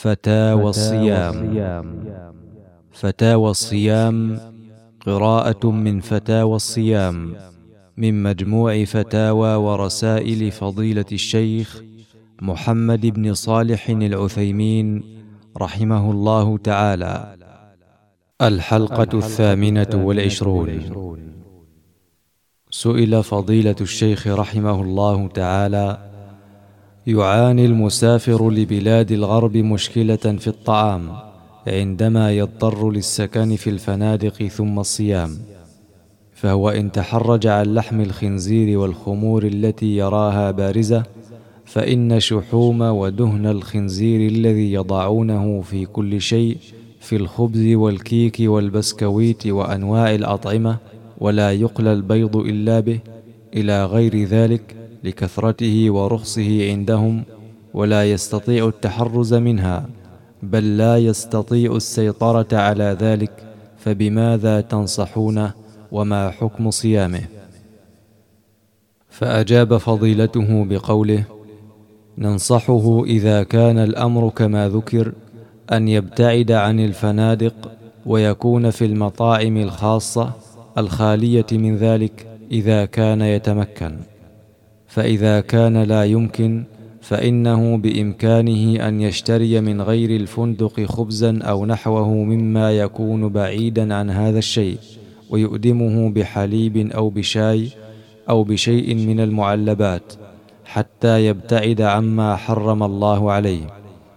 فتاوى الصيام. فتاوى الصيام قراءة من فتاوى الصيام من مجموع فتاوى ورسائل فضيلة الشيخ محمد بن صالح العثيمين رحمه الله تعالى. الحلقة الثامنة والعشرون. سئل فضيلة الشيخ رحمه الله تعالى يعاني المسافر لبلاد الغرب مشكلة في الطعام عندما يضطر للسكن في الفنادق ثم الصيام فهو إن تحرج عن لحم الخنزير والخمور التي يراها بارزة فإن شحوم ودهن الخنزير الذي يضعونه في كل شيء في الخبز والكيك والبسكويت وأنواع الأطعمة ولا يقلى البيض إلا به إلى غير ذلك لكثرته ورخصه عندهم ولا يستطيع التحرز منها بل لا يستطيع السيطرة على ذلك فبماذا تنصحونه وما حكم صيامه؟ فأجاب فضيلته بقوله ننصحه إذا كان الأمر كما ذكر أن يبتعد عن الفنادق ويكون في المطاعم الخاصة الخالية من ذلك إذا كان يتمكن. فإذا كان لا يمكن فإنه بإمكانه أن يشتري من غير الفندق خبزا أو نحوه مما يكون بعيدا عن هذا الشيء ويؤدمه بحليب أو بشاي أو بشيء من المعلبات حتى يبتعد عما حرم الله عليه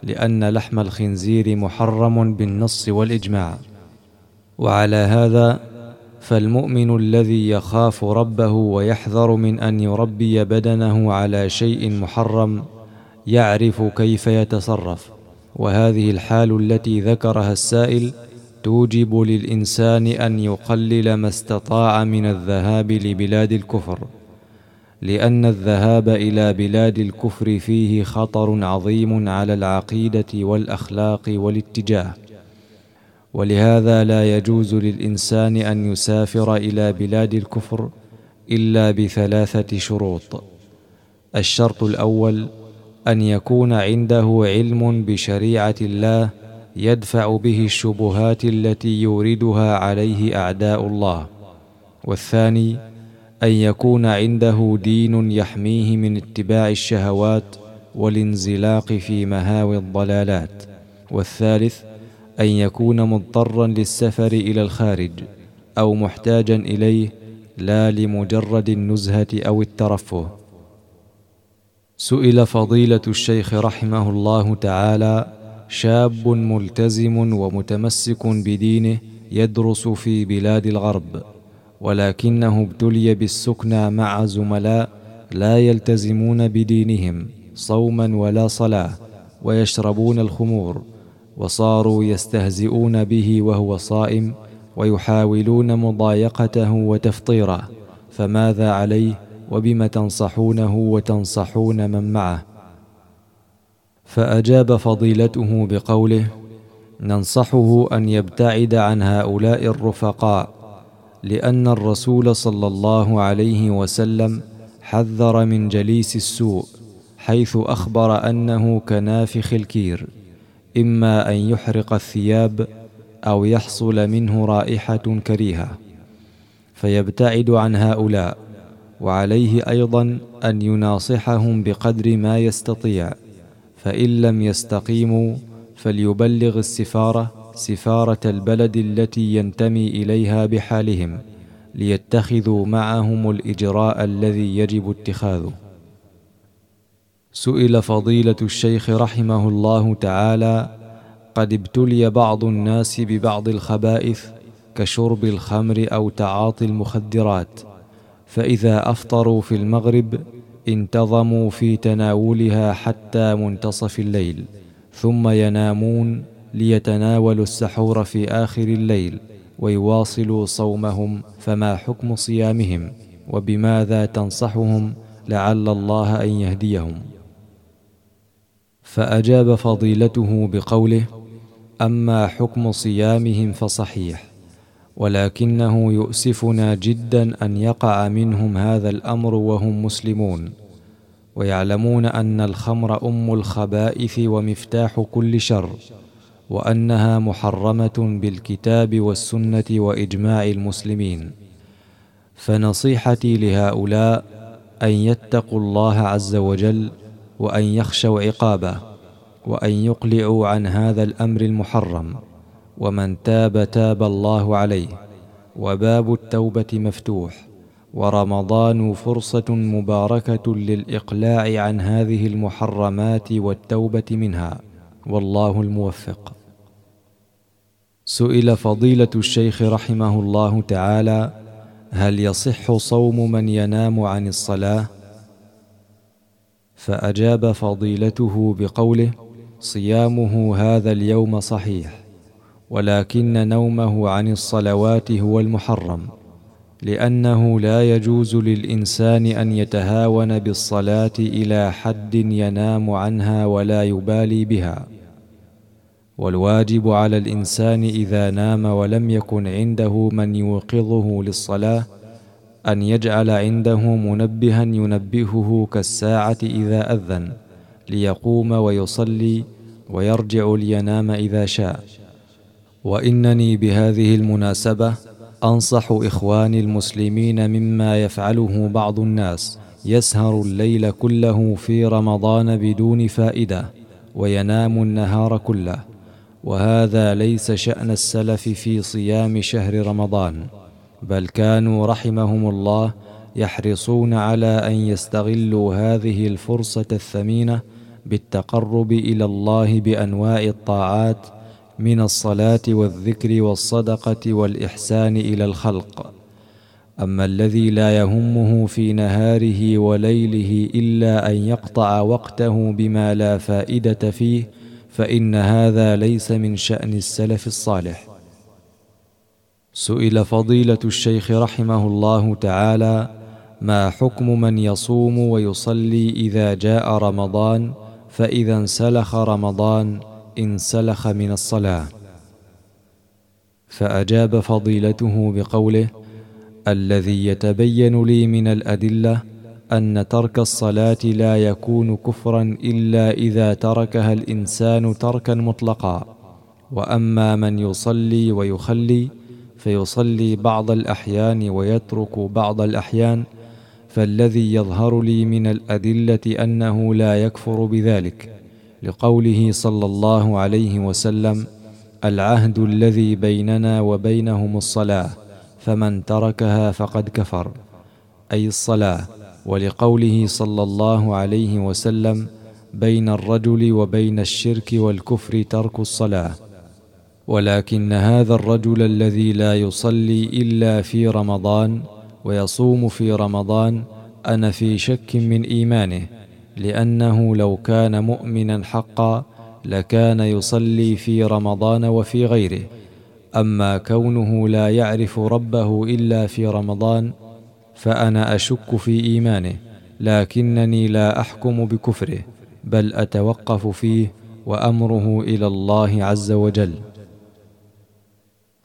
لأن لحم الخنزير محرم بالنص والإجماع. وعلى هذا فالمؤمن الذي يخاف ربه ويحذر من أن يربي بدنه على شيء محرم يعرف كيف يتصرف. وهذه الحال التي ذكرها السائل توجب للإنسان أن يقلل ما استطاع من الذهاب لبلاد الكفر لأن الذهاب إلى بلاد الكفر فيه خطر عظيم على العقيدة والأخلاق والاتجاه. ولهذا لا يجوز للإنسان أن يسافر إلى بلاد الكفر إلا بثلاثة شروط. الشرط الأول أن يكون عنده علم بشريعة الله يدفع به الشبهات التي يوردها عليه أعداء الله. والثاني أن يكون عنده دين يحميه من اتباع الشهوات والانزلاق في مهاوي الضلالات. والثالث أن يكون مضطرا للسفر إلى الخارج أو محتاجا إليه لا لمجرد النزهة أو الترفه. سئل فضيلة الشيخ رحمه الله تعالى شاب ملتزم ومتمسك بدينه يدرس في بلاد الغرب ولكنه ابتلي بالسكنى مع زملاء لا يلتزمون بدينهم صوما ولا صلاة ويشربون الخمور. وصاروا يستهزئون به وهو صائم ويحاولون مضايقته وتفطيره فماذا عليه؟ وبم تنصحونه وتنصحون من معه؟ فأجاب فضيلته بقوله ننصحه أن يبتعد عن هؤلاء الرفقاء لأن الرسول صلى الله عليه وسلم حذر من جليس السوء حيث أخبر أنه كنافخ الكير. إما أن يحرق الثياب أو يحصل منه رائحة كريهة فيبتعد عن هؤلاء وعليه أيضا أن يناصحهم بقدر ما يستطيع فإن لم يستقيموا فليبلغ السفارة سفارة البلد التي ينتمي إليها بحالهم ليتخذوا معهم الإجراء الذي يجب اتخاذه. سئل فضيلة الشيخ رحمه الله تعالى قد ابتلي بعض الناس ببعض الخبائث كشرب الخمر أو تعاطي المخدرات فإذا أفطروا في المغرب انتظموا في تناولها حتى منتصف الليل ثم ينامون ليتناولوا السحور في آخر الليل ويواصلوا صومهم فما حكم صيامهم؟ وبماذا تنصحهم لعل الله أن يهديهم؟ فأجاب فضيلته بقوله أما حكم صيامهم فصحيح ولكنه يؤسفنا جدا أن يقع منهم هذا الأمر وهم مسلمون ويعلمون أن الخمر أم الخبائث ومفتاح كل شر وأنها محرمة بالكتاب والسنة وإجماع المسلمين. فنصيحتي لهؤلاء أن يتقوا الله عز وجل وأن يخشوا عقابه وأن يقلعوا عن هذا الأمر المحرم ومن تاب تاب الله عليه وباب التوبة مفتوح ورمضان فرصة مباركة للإقلاع عن هذه المحرمات والتوبة منها. والله الموفق. سئل فضيلة الشيخ رحمه الله تعالى هل يصح صوم من ينام عن الصلاة؟ فأجاب فضيلته بقوله صيامه هذا اليوم صحيح ولكن نومه عن الصلوات هو المحرم لأنه لا يجوز للإنسان أن يتهاون بالصلاة إلى حد ينام عنها ولا يبالي بها. والواجب على الإنسان إذا نام ولم يكن عنده من يوقظه للصلاة أن يجعل عنده منبها ينبهه كالساعة إذا أذن ليقوم ويصلي ويرجع لينام إذا شاء. وإنني بهذه المناسبة أنصح إخواني المسلمين مما يفعله بعض الناس يسهر الليل كله في رمضان بدون فائدة وينام النهار كله. وهذا ليس شأن السلف في صيام شهر رمضان. بل كانوا رحمهم الله يحرصون على أن يستغلوا هذه الفرصة الثمينة بالتقرب إلى الله بأنواع الطاعات من الصلاة والذكر والصدقة والإحسان إلى الخلق. أما الذي لا يهمه في نهاره وليله إلا أن يقطع وقته بما لا فائدة فيه فإن هذا ليس من شأن السلف الصالح. سئل فضيلة الشيخ رحمه الله تعالى ما حكم من يصوم ويصلي إذا جاء رمضان؟ فإذا انسلخ رمضان انسلخ من الصلاة. فأجاب فضيلته بقوله الذي يتبين لي من الأدلة أن ترك الصلاة لا يكون كفرا إلا إذا تركها الإنسان تركا مطلقا وأما من يصلي ويخلي فيصلي بعض الأحيان ويترك بعض الأحيان فالذي يظهر لي من الأدلة أنه لا يكفر بذلك لقوله صلى الله عليه وسلم العهد الذي بيننا وبينهم الصلاة فمن تركها فقد كفر أي الصلاة. ولقوله صلى الله عليه وسلم بين الرجل وبين الشرك والكفر ترك الصلاة ولكن هذا الرجل الذي لا يصلي إلا في رمضان ويصوم في رمضان أنا في شك من إيمانه لأنه لو كان مؤمنا حقا لكان يصلي في رمضان وفي غيره. أما كونه لا يعرف ربه إلا في رمضان فأنا أشك في إيمانه لكنني لا أحكم بكفره بل أتوقف فيه وأمره إلى الله عز وجل.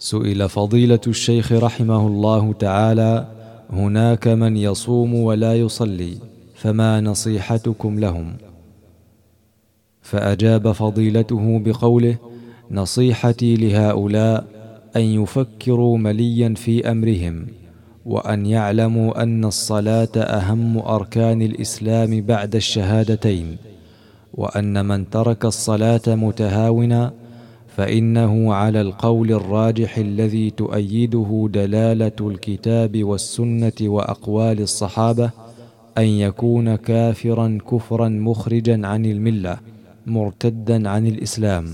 سئل فضيلة الشيخ رحمه الله تعالى هناك من يصوم ولا يصلي فما نصيحتكم لهم؟ فأجاب فضيلته بقوله نصيحتي لهؤلاء أن يفكروا مليا في أمرهم وأن يعلموا أن الصلاة أهم أركان الإسلام بعد الشهادتين وأن من ترك الصلاة متهاونا فإنه على القول الراجح الذي تؤيده دلالة الكتاب والسنة وأقوال الصحابة أن يكون كافرا كفرا مخرجا عن الملة مرتدا عن الإسلام.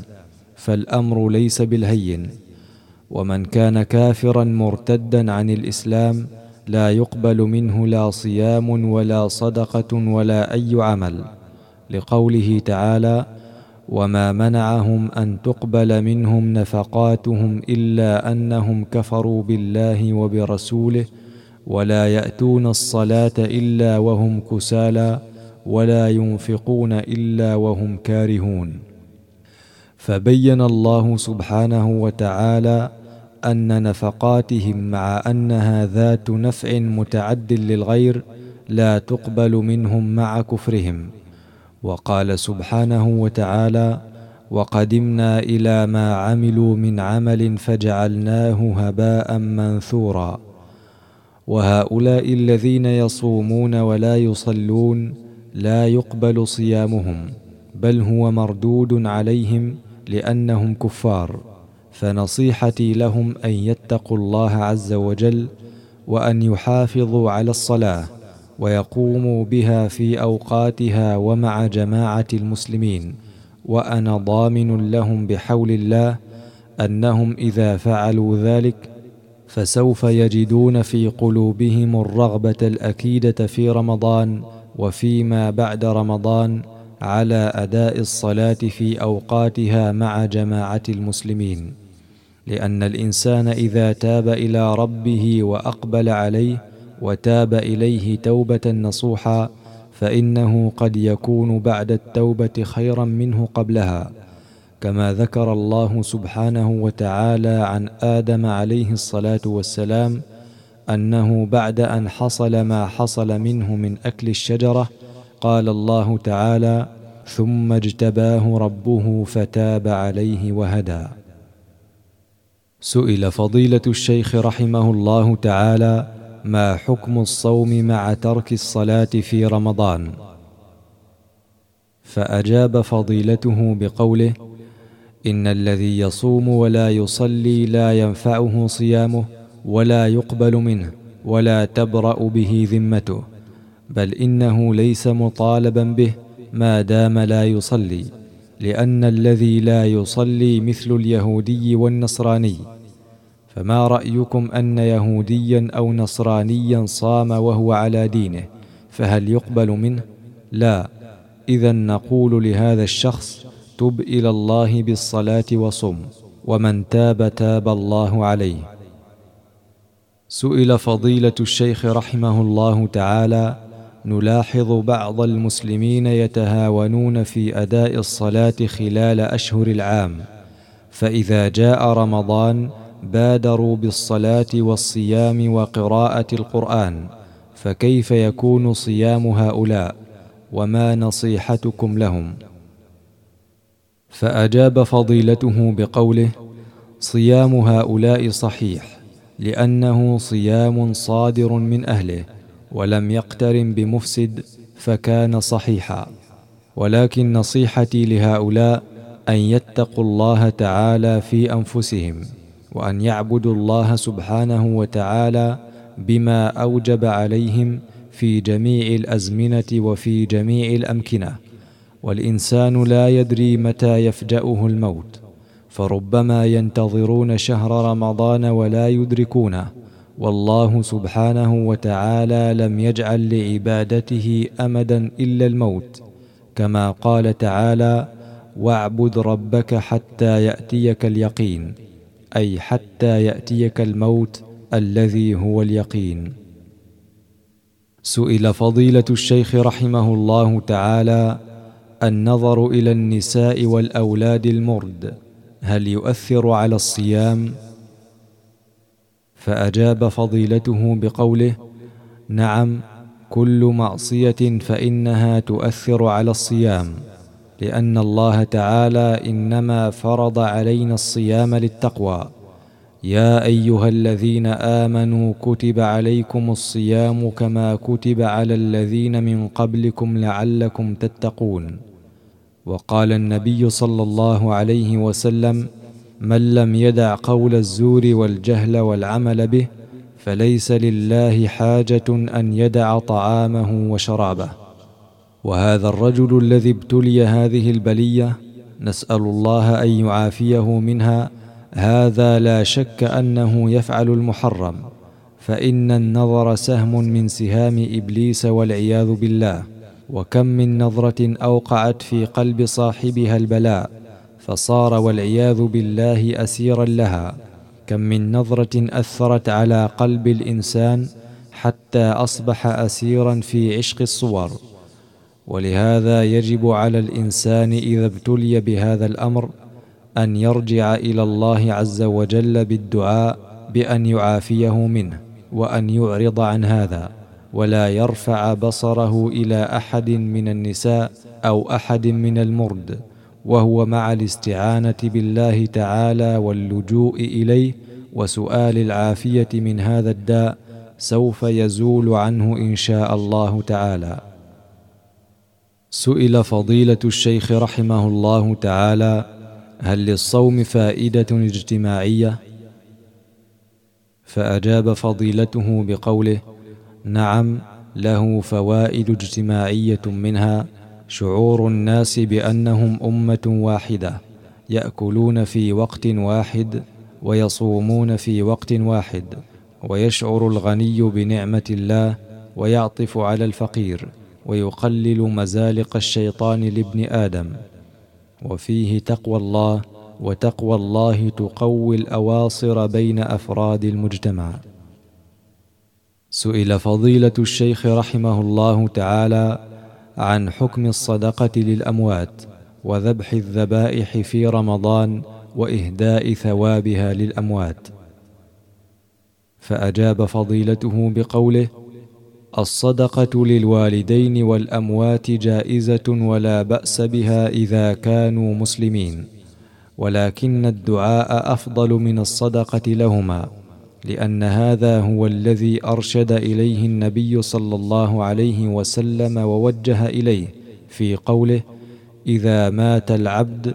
فالأمر ليس بالهين. ومن كان كافرا مرتدا عن الإسلام لا يقبل منه لا صيام ولا صدقة ولا أي عمل. لقوله تعالى وما منعهم أن تقبل منهم نفقاتهم إلا أنهم كفروا بالله وبرسوله ولا يأتون الصلاة إلا وهم كسالى ولا ينفقون إلا وهم كارهون. فبين الله سبحانه وتعالى أن نفقاتهم مع أنها ذات نفع متعد للغير لا تقبل منهم مع كفرهم. وقال سبحانه وتعالى وقدمنا إلى ما عملوا من عمل فجعلناه هباء منثورا. وهؤلاء الذين يصومون ولا يصلون لا يقبل صيامهم بل هو مردود عليهم لأنهم كفار. فنصيحتي لهم أن يتقوا الله عز وجل وأن يحافظوا على الصلاة. ويقوموا بها في أوقاتها ومع جماعة المسلمين وأنا ضامن لهم بحول الله أنهم إذا فعلوا ذلك فسوف يجدون في قلوبهم الرغبة الأكيدة في رمضان وفيما بعد رمضان على أداء الصلاة في أوقاتها مع جماعة المسلمين. لأن الإنسان إذا تاب إلى ربه وأقبل عليه وتاب إليه توبة نصوحا فإنه قد يكون بعد التوبة خيرا منه قبلها كما ذكر الله سبحانه وتعالى عن آدم عليه الصلاة والسلام أنه بعد أن حصل ما حصل منه من أكل الشجرة قال الله تعالى ثم اجتباه ربه فتاب عليه وهدى سئل فضيلة الشيخ رحمه الله تعالى ما حكم الصوم مع ترك الصلاة في رمضان؟ فأجاب فضيلته بقوله إن الذي يصوم ولا يصلي لا ينفعه صيامه ولا يقبل منه ولا تبرأ به ذمته بل إنه ليس مطالبا به ما دام لا يصلي لأن الذي لا يصلي مثل اليهودي والنصراني. فما رأيكم أن يهوديا أو نصرانيا صام وهو على دينه؟ فهل يقبل منه؟ لا. اذا نقول لهذا الشخص تب إلى الله بالصلاة وصم ومن تاب تاب الله عليه. سئل فضيلة الشيخ رحمه الله تعالى نلاحظ بعض المسلمين يتهاونون في أداء الصلاة خلال أشهر العام فإذا جاء رمضان بادروا بالصلاة والصيام وقراءة القرآن فكيف يكون صيام هؤلاء؟ وما نصيحتكم لهم؟ فأجاب فضيلته بقوله صيام هؤلاء صحيح لأنه صيام صادر من أهله ولم يقترن بمفسد فكان صحيحا. ولكن نصيحتي لهؤلاء أن يتقوا الله تعالى في أنفسهم. وأن يعبدوا الله سبحانه وتعالى بما أوجب عليهم في جميع الأزمنة وفي جميع الأمكنة. والإنسان لا يدري متى يفجأه الموت فربما ينتظرون شهر رمضان ولا يدركونه. والله سبحانه وتعالى لم يجعل لعبادته امدا إلا الموت. كما قال تعالى واعبد ربك حتى يأتيك اليقين أي حتى يأتيك الموت الذي هو اليقين. سئل فضيلة الشيخ رحمه الله تعالى النظر إلى النساء والأولاد المرد هل يؤثر على الصيام؟ فأجاب فضيلته بقوله نعم كل معصية فإنها تؤثر على الصيام. لأن الله تعالى إنما فرض علينا الصيام للتقوى. يا أيها الذين آمنوا كتب عليكم الصيام كما كتب على الذين من قبلكم لعلكم تتقون. وقال النبي صلى الله عليه وسلم من لم يدع قول الزور والجهل والعمل به فليس لله حاجة أن يدع طعامه وشرابه. وهذا الرجل الذي ابتلي هذه البلية نسأل الله أن يعافيه منها. هذا لا شك أنه يفعل المحرم. فإن النظر سهم من سهام إبليس والعياذ بالله. وكم من نظرة أوقعت في قلب صاحبها البلاء فصار والعياذ بالله أسيرا لها. كم من نظرة أثرت على قلب الإنسان حتى أصبح أسيرا في عشق الصور. ولهذا يجب على الإنسان إذا ابتلي بهذا الأمر أن يرجع إلى الله عز وجل بالدعاء بأن يعافيه منه وأن يعرض عن هذا ولا يرفع بصره إلى أحد من النساء أو أحد من المرد وهو مع الاستعانة بالله تعالى واللجوء إليه وسؤال العافية من هذا الداء سوف يزول عنه إن شاء الله تعالى. سئل فضيلة الشيخ رحمه الله تعالى هل للصوم فائدة اجتماعية؟ فأجاب فضيلته بقوله نعم له فوائد اجتماعية منها شعور الناس بأنهم أمة واحدة يأكلون في وقت واحد ويصومون في وقت واحد ويشعر الغني بنعمة الله ويعطف على الفقير. ويقلل مزالق الشيطان لابن آدم. وفيه تقوى الله وتقوى الله تقوي الأواصر بين أفراد المجتمع. سئل فضيلة الشيخ رحمه الله تعالى عن حكم الصدقة للأموات وذبح الذبائح في رمضان وإهداء ثوابها للأموات. فأجاب فضيلته بقوله الصدقة للوالدين والأموات جائزة ولا بأس بها إذا كانوا مسلمين ولكن الدعاء أفضل من الصدقة لهما لأن هذا هو الذي أرشد إليه النبي صلى الله عليه وسلم ووجه إليه في قوله إذا مات العبد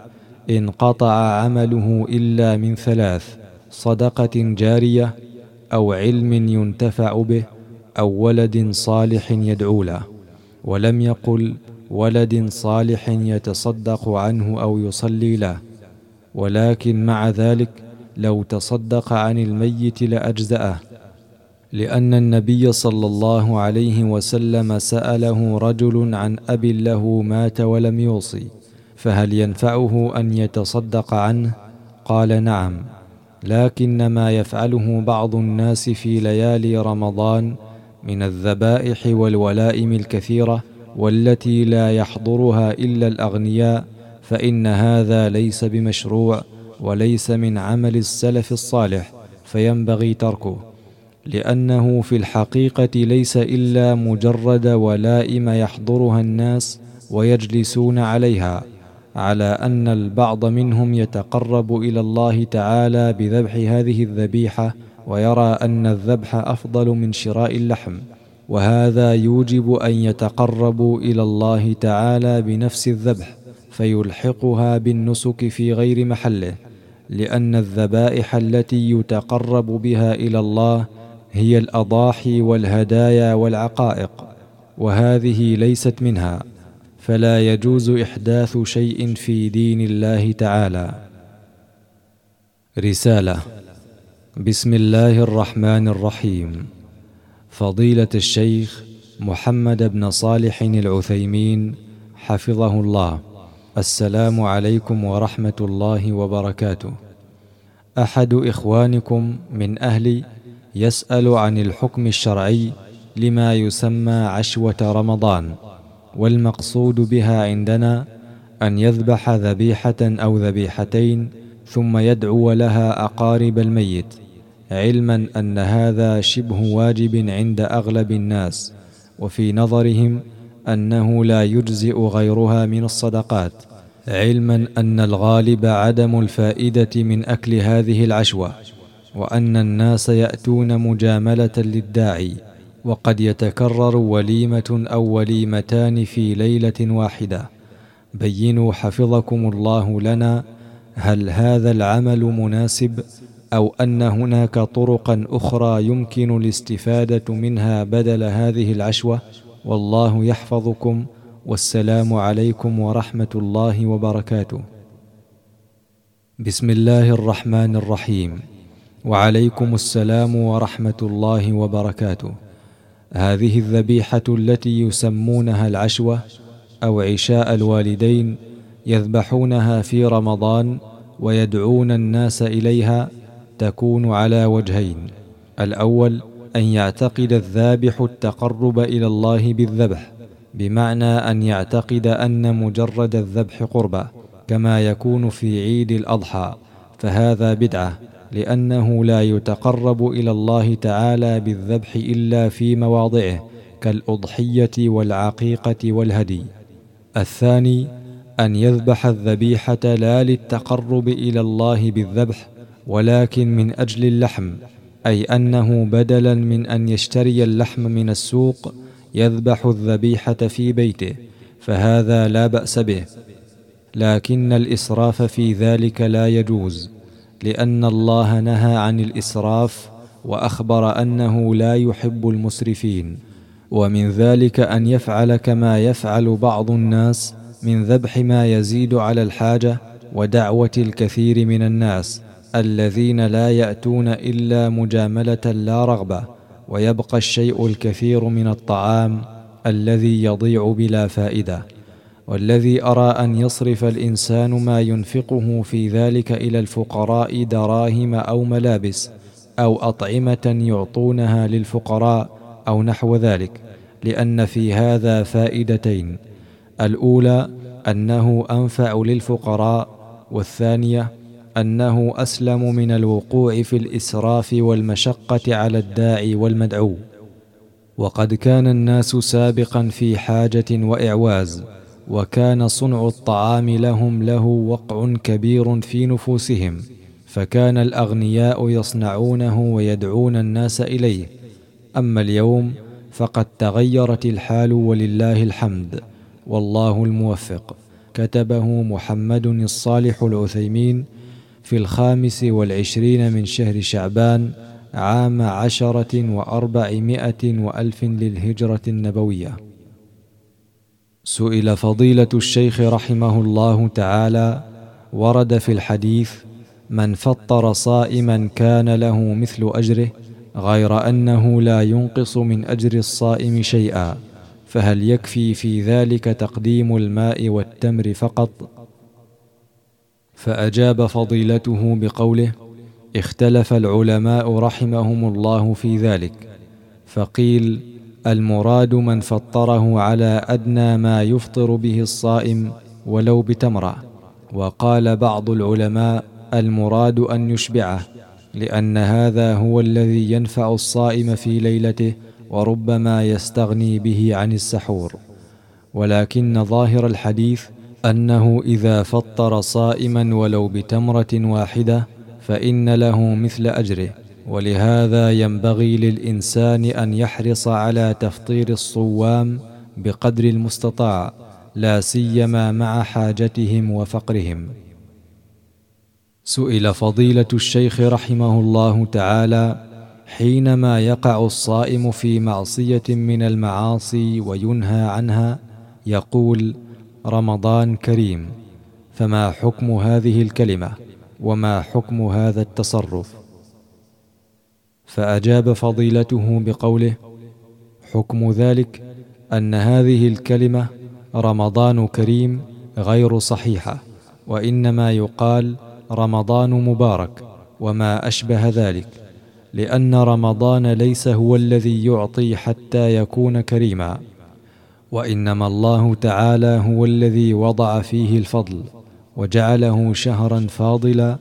انقطع عمله إلا من ثلاث صدقة جارية أو علم ينتفع به أو ولد صالح يدعو له ولم يقل ولد صالح يتصدق عنه أو يصلي له. ولكن مع ذلك لو تصدق عن الميت لأجزأه لأن النبي صلى الله عليه وسلم سأله رجل عن أب له مات ولم يوصي فهل ينفعه أن يتصدق عنه؟ قال نعم لكن ما يفعله بعض الناس في ليالي رمضان من الذبائح والولائم الكثيرة والتي لا يحضرها إلا الأغنياء فإن هذا ليس بمشروع وليس من عمل السلف الصالح فينبغي تركه. لأنه في الحقيقة ليس إلا مجرد ولائم يحضرها الناس ويجلسون عليها على أن البعض منهم يتقرب إلى الله تعالى بذبح هذه الذبيحة ويرى أن الذبح أفضل من شراء اللحم وهذا يوجب أن يتقربوا إلى الله تعالى بنفس الذبح فيلحقها بالنسك في غير محله لأن الذبائح التي يتقرب بها إلى الله هي الأضاحي والهدايا والعقائق وهذه ليست منها فلا يجوز إحداث شيء في دين الله تعالى. رسالة بسم الله الرحمن الرحيم. فضيلة الشيخ محمد بن صالح العثيمين حفظه الله. السلام عليكم ورحمة الله وبركاته. أحد إخوانكم من أهلي يسأل عن الحكم الشرعي لما يسمى عشوة رمضان والمقصود بها عندنا أن يذبح ذبيحة أو ذبيحتين ثم يدعو لها أقارب الميت علما أن هذا شبه واجب عند أغلب الناس وفي نظرهم أنه لا يجزئ غيرها من الصدقات علما أن الغالب عدم الفائدة من أكل هذه العشوة وأن الناس يأتون مجاملة للداعي وقد يتكرر وليمة أو وليمتان في ليلة واحدة. بينوا حفظكم الله لنا هل هذا العمل مناسب أو أن هناك طرقا أخرى يمكن الاستفادة منها بدل هذه العشوة؟ والله يحفظكم والسلام عليكم ورحمة الله وبركاته. بسم الله الرحمن الرحيم. وعليكم السلام ورحمة الله وبركاته. هذه الذبيحة التي يسمونها العشوة أو عشاء الوالدين يذبحونها في رمضان ويدعون الناس إليها تكون على وجهين. الأول أن يعتقد الذابح التقرب إلى الله بالذبح بمعنى أن يعتقد أن مجرد الذبح قربه كما يكون في عيد الأضحى. فهذا بدعة لأنه لا يتقرب إلى الله تعالى بالذبح إلا في مواضعه كالأضحية والعقيقة والهدي. الثاني أن يذبح الذبيحة لا للتقرب إلى الله بالذبح ولكن من أجل اللحم أي أنه بدلا من أن يشتري اللحم من السوق يذبح الذبيحة في بيته فهذا لا بأس به. لكن الإسراف في ذلك لا يجوز لأن الله نهى عن الإسراف وأخبر أنه لا يحب المسرفين ومن ذلك أن يفعل كما يفعل بعض الناس من ذبح ما يزيد على الحاجة ودعوة الكثير من الناس الذين لا يأتون إلا مجاملة لا رغبة ويبقى الشيء الكثير من الطعام الذي يضيع بلا فائدة. والذي أرى أن يصرف الإنسان ما ينفقه في ذلك إلى الفقراء دراهم أو ملابس أو أطعمة يعطونها للفقراء أو نحو ذلك لأن في هذا فائدتين. الأولى أنه انفع للفقراء والثانية أنه أسلم من الوقوع في الإسراف والمشقة على الداعي والمدعو. وقد كان الناس سابقا في حاجة وإعواز وكان صنع الطعام لهم له وقع كبير في نفوسهم فكان الأغنياء يصنعونه ويدعون الناس إليه. أما اليوم فقد تغيرت الحال ولله الحمد. والله الموفق. كتبه محمد الصالح العثيمين في الخامس والعشرين من شهر شعبان عام عشرة وأربعمائة وألف للهجرة النبوية. سئل فضيلة الشيخ رحمه الله تعالى ورد في الحديث من فطر صائما كان له مثل أجره غير أنه لا ينقص من أجر الصائم شيئا. فهل يكفي في ذلك تقديم الماء والتمر فقط؟ فأجاب فضيلته بقوله اختلف العلماء رحمهم الله في ذلك فقيل المراد من فطره على أدنى ما يفطر به الصائم ولو بتمرة وقال بعض العلماء المراد أن يشبعه لأن هذا هو الذي ينفع الصائم في ليلته وربما يستغني به عن السحور. ولكن ظاهر الحديث أنه إذا فطر صائما ولو بتمرة واحدة فإن له مثل أجره. ولهذا ينبغي للإنسان أن يحرص على تفطير الصوام بقدر المستطاع لا سيما مع حاجتهم وفقرهم. سئل فضيلة الشيخ رحمه الله تعالى حينما يقع الصائم في معصية من المعاصي وينهى عنها يقول رمضان كريم فما حكم هذه الكلمة وما حكم هذا التصرف؟ فأجاب فضيلته بقوله حكم ذلك أن هذه الكلمة رمضان كريم غير صحيحة وإنما يقال رمضان مبارك وما أشبه ذلك. لأن رمضان ليس هو الذي يعطي حتى يكون كريما وإنما الله تعالى هو الذي وضع فيه الفضل وجعله شهرا فاضلا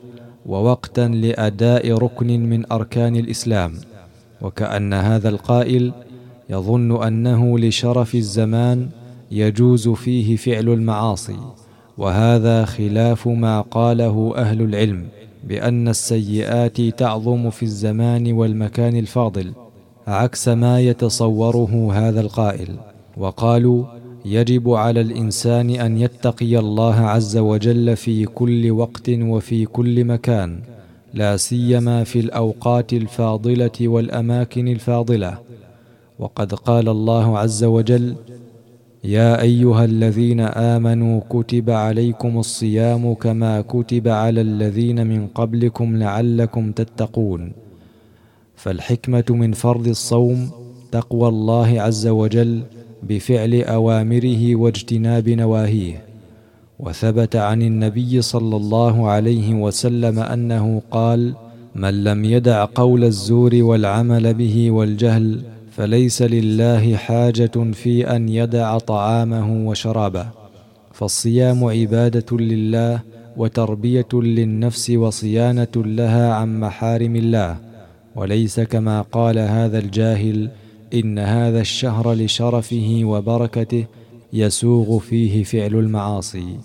ووقتا لأداء ركن من أركان الإسلام وكأن هذا القائل يظن أنه لشرف الزمان يجوز فيه فعل المعاصي وهذا خلاف ما قاله أهل العلم. بأن السيئات تعظم في الزمان والمكان الفاضل عكس ما يتصوره هذا القائل. وقالوا يجب على الإنسان أن يتقي الله عز وجل في كل وقت وفي كل مكان لا سيما في الأوقات الفاضلة والأماكن الفاضلة. وقد قال الله عز وجل يا أيها الذين آمنوا كتب عليكم الصيام كما كتب على الذين من قبلكم لعلكم تتقون. فالحكمة من فرض الصوم تقوى الله عز وجل بفعل أوامره واجتناب نواهيه. وثبت عن النبي صلى الله عليه وسلم أنه قال من لم يدع قول الزور والعمل به والجهل فليس لله حاجة في أن يدع طعامه وشرابه فالصيام عبادة لله وتربية للنفس وصيانة لها عن محارم الله. وليس كما قال هذا الجاهل إن هذا الشهر لشرفه وبركته يسوغ فيه فعل المعاصي.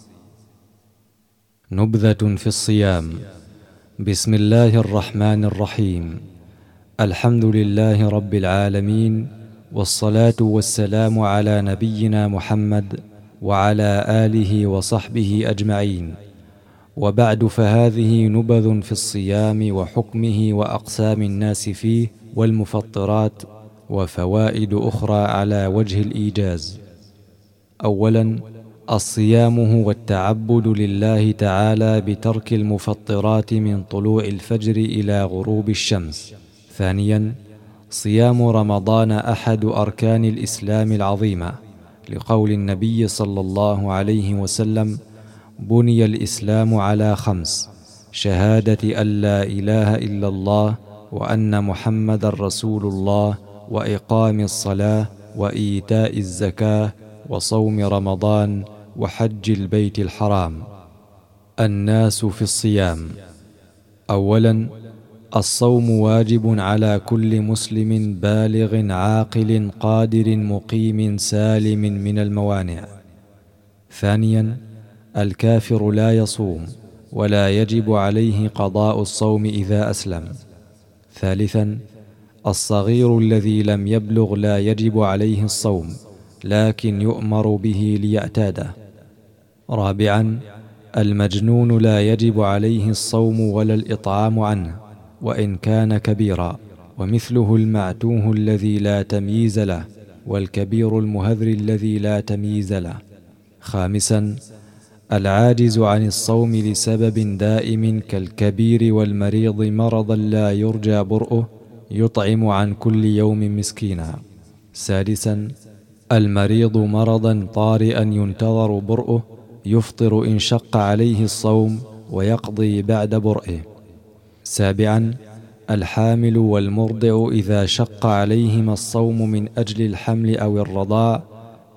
نبذة في الصيام. بسم الله الرحمن الرحيم. الحمد لله رب العالمين والصلاة والسلام على نبينا محمد وعلى آله وصحبه أجمعين. وبعد فهذه نبذ في الصيام وحكمه وأقسام الناس فيه والمفطرات وفوائد أخرى على وجه الإيجاز. اولا الصيام هو التعبد لله تعالى بترك المفطرات من طلوع الفجر إلى غروب الشمس. ثانيا صيام رمضان أحد أركان الإسلام العظيمه لقول النبي صلى الله عليه وسلم بني الإسلام على خمس شهادة أن لا إله إلا الله وأن محمدا رسول الله وإقام الصلاة وإيتاء الزكاة وصوم رمضان وحج البيت الحرام. الناس في الصيام. اولا الصوم واجب على كل مسلم بالغ عاقل قادر مقيم سالم من الموانع. ثانيا الكافر لا يصوم ولا يجب عليه قضاء الصوم إذا أسلم. ثالثا الصغير الذي لم يبلغ لا يجب عليه الصوم لكن يؤمر به ليعتاده. رابعا المجنون لا يجب عليه الصوم ولا الإطعام عنه. وإن كان كبيرا ومثله المعتوه الذي لا تمييز له والكبير المهذر الذي لا تمييز له. خامسا العاجز عن الصوم لسبب دائم كالكبير والمريض مرضا لا يرجى برؤه يطعم عن كل يوم مسكينا. سادسا المريض مرضا طارئا ينتظر برؤه يفطر إن شق عليه الصوم ويقضي بعد برئه. سابعا الحامل والمرضع إذا شق عليهما الصوم من أجل الحمل أو الرضاع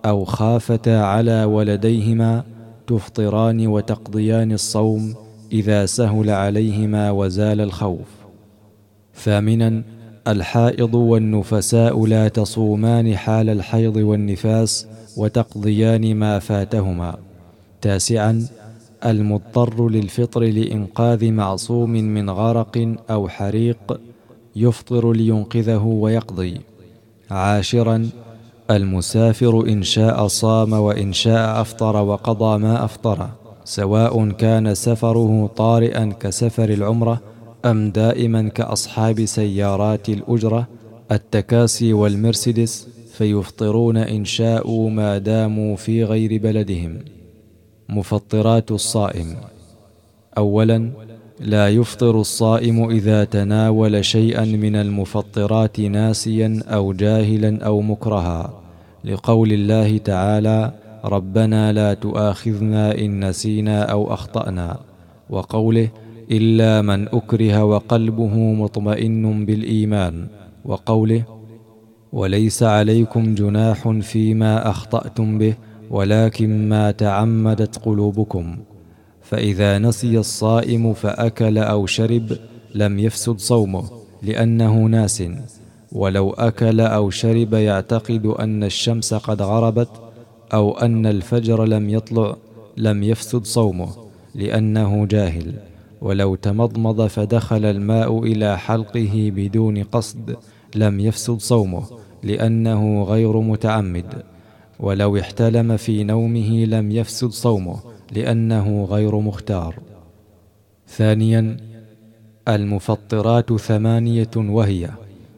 أو خافتا على ولديهما تفطران وتقضيان الصوم إذا سهل عليهما وزال الخوف. ثامنا الحائض والنفساء لا تصومان حال الحيض والنفاس وتقضيان ما فاتهما. تاسعا المضطر للفطر لإنقاذ معصوم من غرق أو حريق يفطر لينقذه ويقضي. عاشرا المسافر إن شاء صام وإن شاء أفطر وقضى ما أفطر سواء كان سفره طارئا كسفر العمرة أم دائما كأصحاب سيارات الأجرة التكاسي والمرسيدس فيفطرون إن شاءوا ما داموا في غير بلدهم. مفطرات الصائم. اولا لا يفطر الصائم إذا تناول شيئا من المفطرات ناسيا أو جاهلا أو مكرها. لقول الله تعالى ربنا لا تؤاخذنا إن نسينا أو أخطأنا وقوله إلا من أكره وقلبه مطمئن بالإيمان وقوله وليس عليكم جناح فيما أخطأتم به ولكن ما تعمدت قلوبكم فإذا نسي الصائم فأكل أو شرب لم يفسد صومه لأنه ناس. ولو أكل أو شرب يعتقد أن الشمس قد غربت أو أن الفجر لم يطلع لم يفسد صومه لأنه جاهل. ولو تمضمض فدخل الماء إلى حلقه بدون قصد لم يفسد صومه لأنه غير متعمد. ولو احتلم في نومه لم يفسد صومه لأنه غير مختار. ثانيا المفطرات ثمانية وهي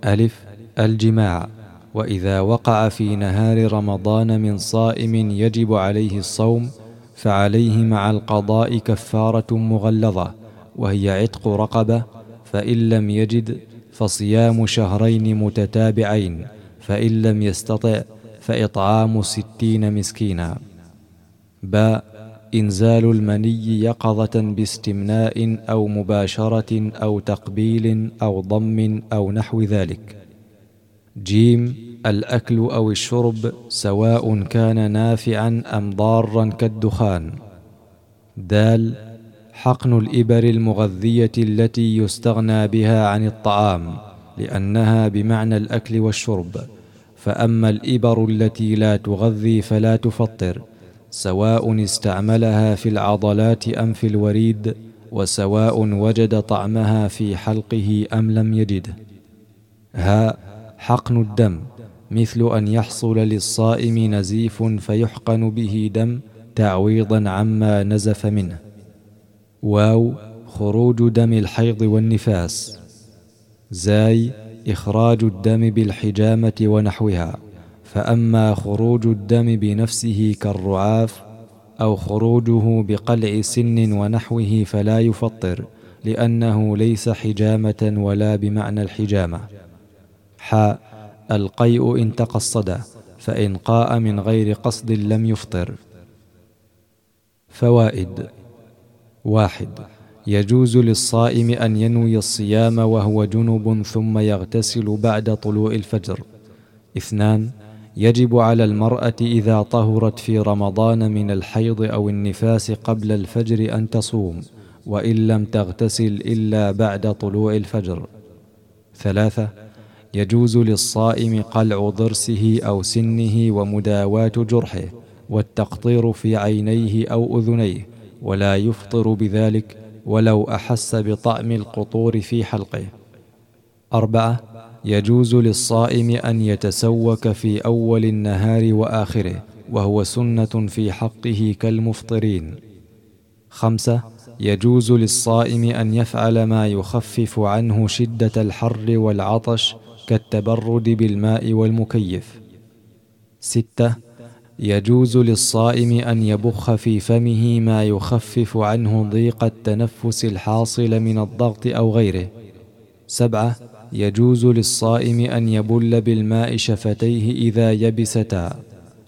ألف الجماع. وإذا وقع في نهار رمضان من صائم يجب عليه الصوم فعليه مع القضاء كفارة مغلظة وهي عتق رقبة فإن لم يجد فصيام شهرين متتابعين فإن لم يستطع فإطعام ستين مسكينا. باء إنزال المني يقظة باستمناء أو مباشرة أو تقبيل أو ضم أو نحو ذلك. جيم الأكل أو الشرب سواء كان نافعا أم ضارا كالدخان. دال حقن الإبر المغذية التي يستغنى بها عن الطعام لأنها بمعنى الأكل والشرب. فأما الإبر التي لا تغذي فلا تفطر سواء استعملها في العضلات أم في الوريد وسواء وجد طعمها في حلقه أم لم يجده ها حقن الدم مثل أن يحصل للصائم نزيف فيحقن به دم تعويضا عما نزف منه. واو خروج دم الحيض والنفاس. زاي إخراج الدم بالحجامة ونحوها فأما خروج الدم بنفسه كالرعاف أو خروجه بقلع سن ونحوه فلا يفطر لأنه ليس حجامة ولا بمعنى الحجامة. حاء القيء إن تقصد فإن قاء من غير قصد لم يفطر. فوائد واحد يجوز للصائم أن ينوي الصيام وهو جنب ثم يغتسل بعد طلوع الفجر. اثنان يجب على المرأة إذا طهرت في رمضان من الحيض أو النفاس قبل الفجر أن تصوم وإن لم تغتسل إلا بعد طلوع الفجر. ثلاثة يجوز للصائم قلع ضرسه أو سنه ومداواة جرحه والتقطير في عينيه أو أذنيه ولا يفطر بذلك ولو أحس بطعم القطور في حلقه. أربعة يجوز للصائم أن يتسوك في أول النهار وآخره وهو سنة في حقه كالمفطرين. خمسة يجوز للصائم أن يفعل ما يخفف عنه شدة الحر والعطش كالتبرد بالماء والمكيف. ستة يجوز للصائم أن يبخ في فمه ما يخفف عنه ضيق التنفس الحاصل من الضغط أو غيره. سبعة يجوز للصائم أن يبل بالماء شفتيه إذا يبستا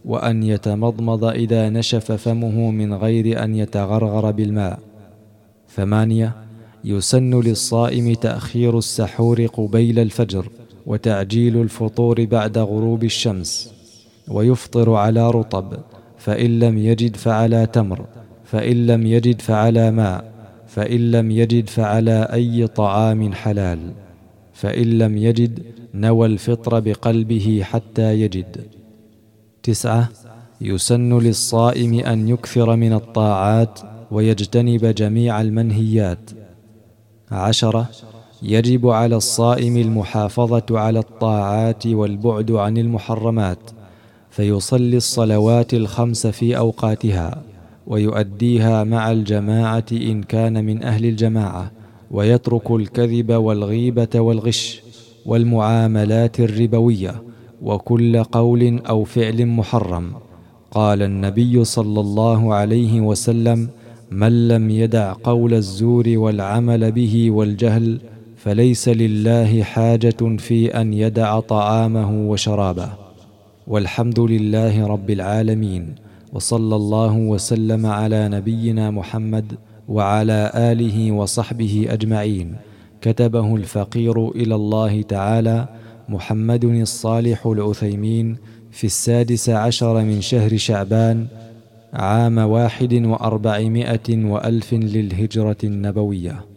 وأن يتمضمض إذا نشف فمه من غير أن يتغرغر بالماء. ثمانية يسن للصائم تأخير السحور قبيل الفجر وتعجيل الفطور بعد غروب الشمس. ويفطر على رطب فإن لم يجد فعلى تمر فإن لم يجد فعلى ماء فإن لم يجد فعلى أي طعام حلال فإن لم يجد نوى الفطر بقلبه حتى يجد. تسعة يسن للصائم أن يكثر من الطاعات ويجتنب جميع المنهيات. عشرة يجب على الصائم المحافظة على الطاعات والبعد عن المحرمات. فيصلي الصلوات الخمس في أوقاتها ويؤديها مع الجماعة إن كان من أهل الجماعة ويترك الكذب والغيبة والغش والمعاملات الربوية وكل قول أو فعل محرم. قال النبي صلى الله عليه وسلم من لم يدع قول الزور والعمل به والجهل فليس لله حاجة في أن يدع طعامه وشرابه. والحمد لله رب العالمين وصلى الله وسلم على نبينا محمد وعلى آله وصحبه أجمعين. كتبه الفقير إلى الله تعالى محمد الصالح العثيمين في السادس عشر من شهر شعبان عام واحد وأربعمائة وألف للهجرة النبوية.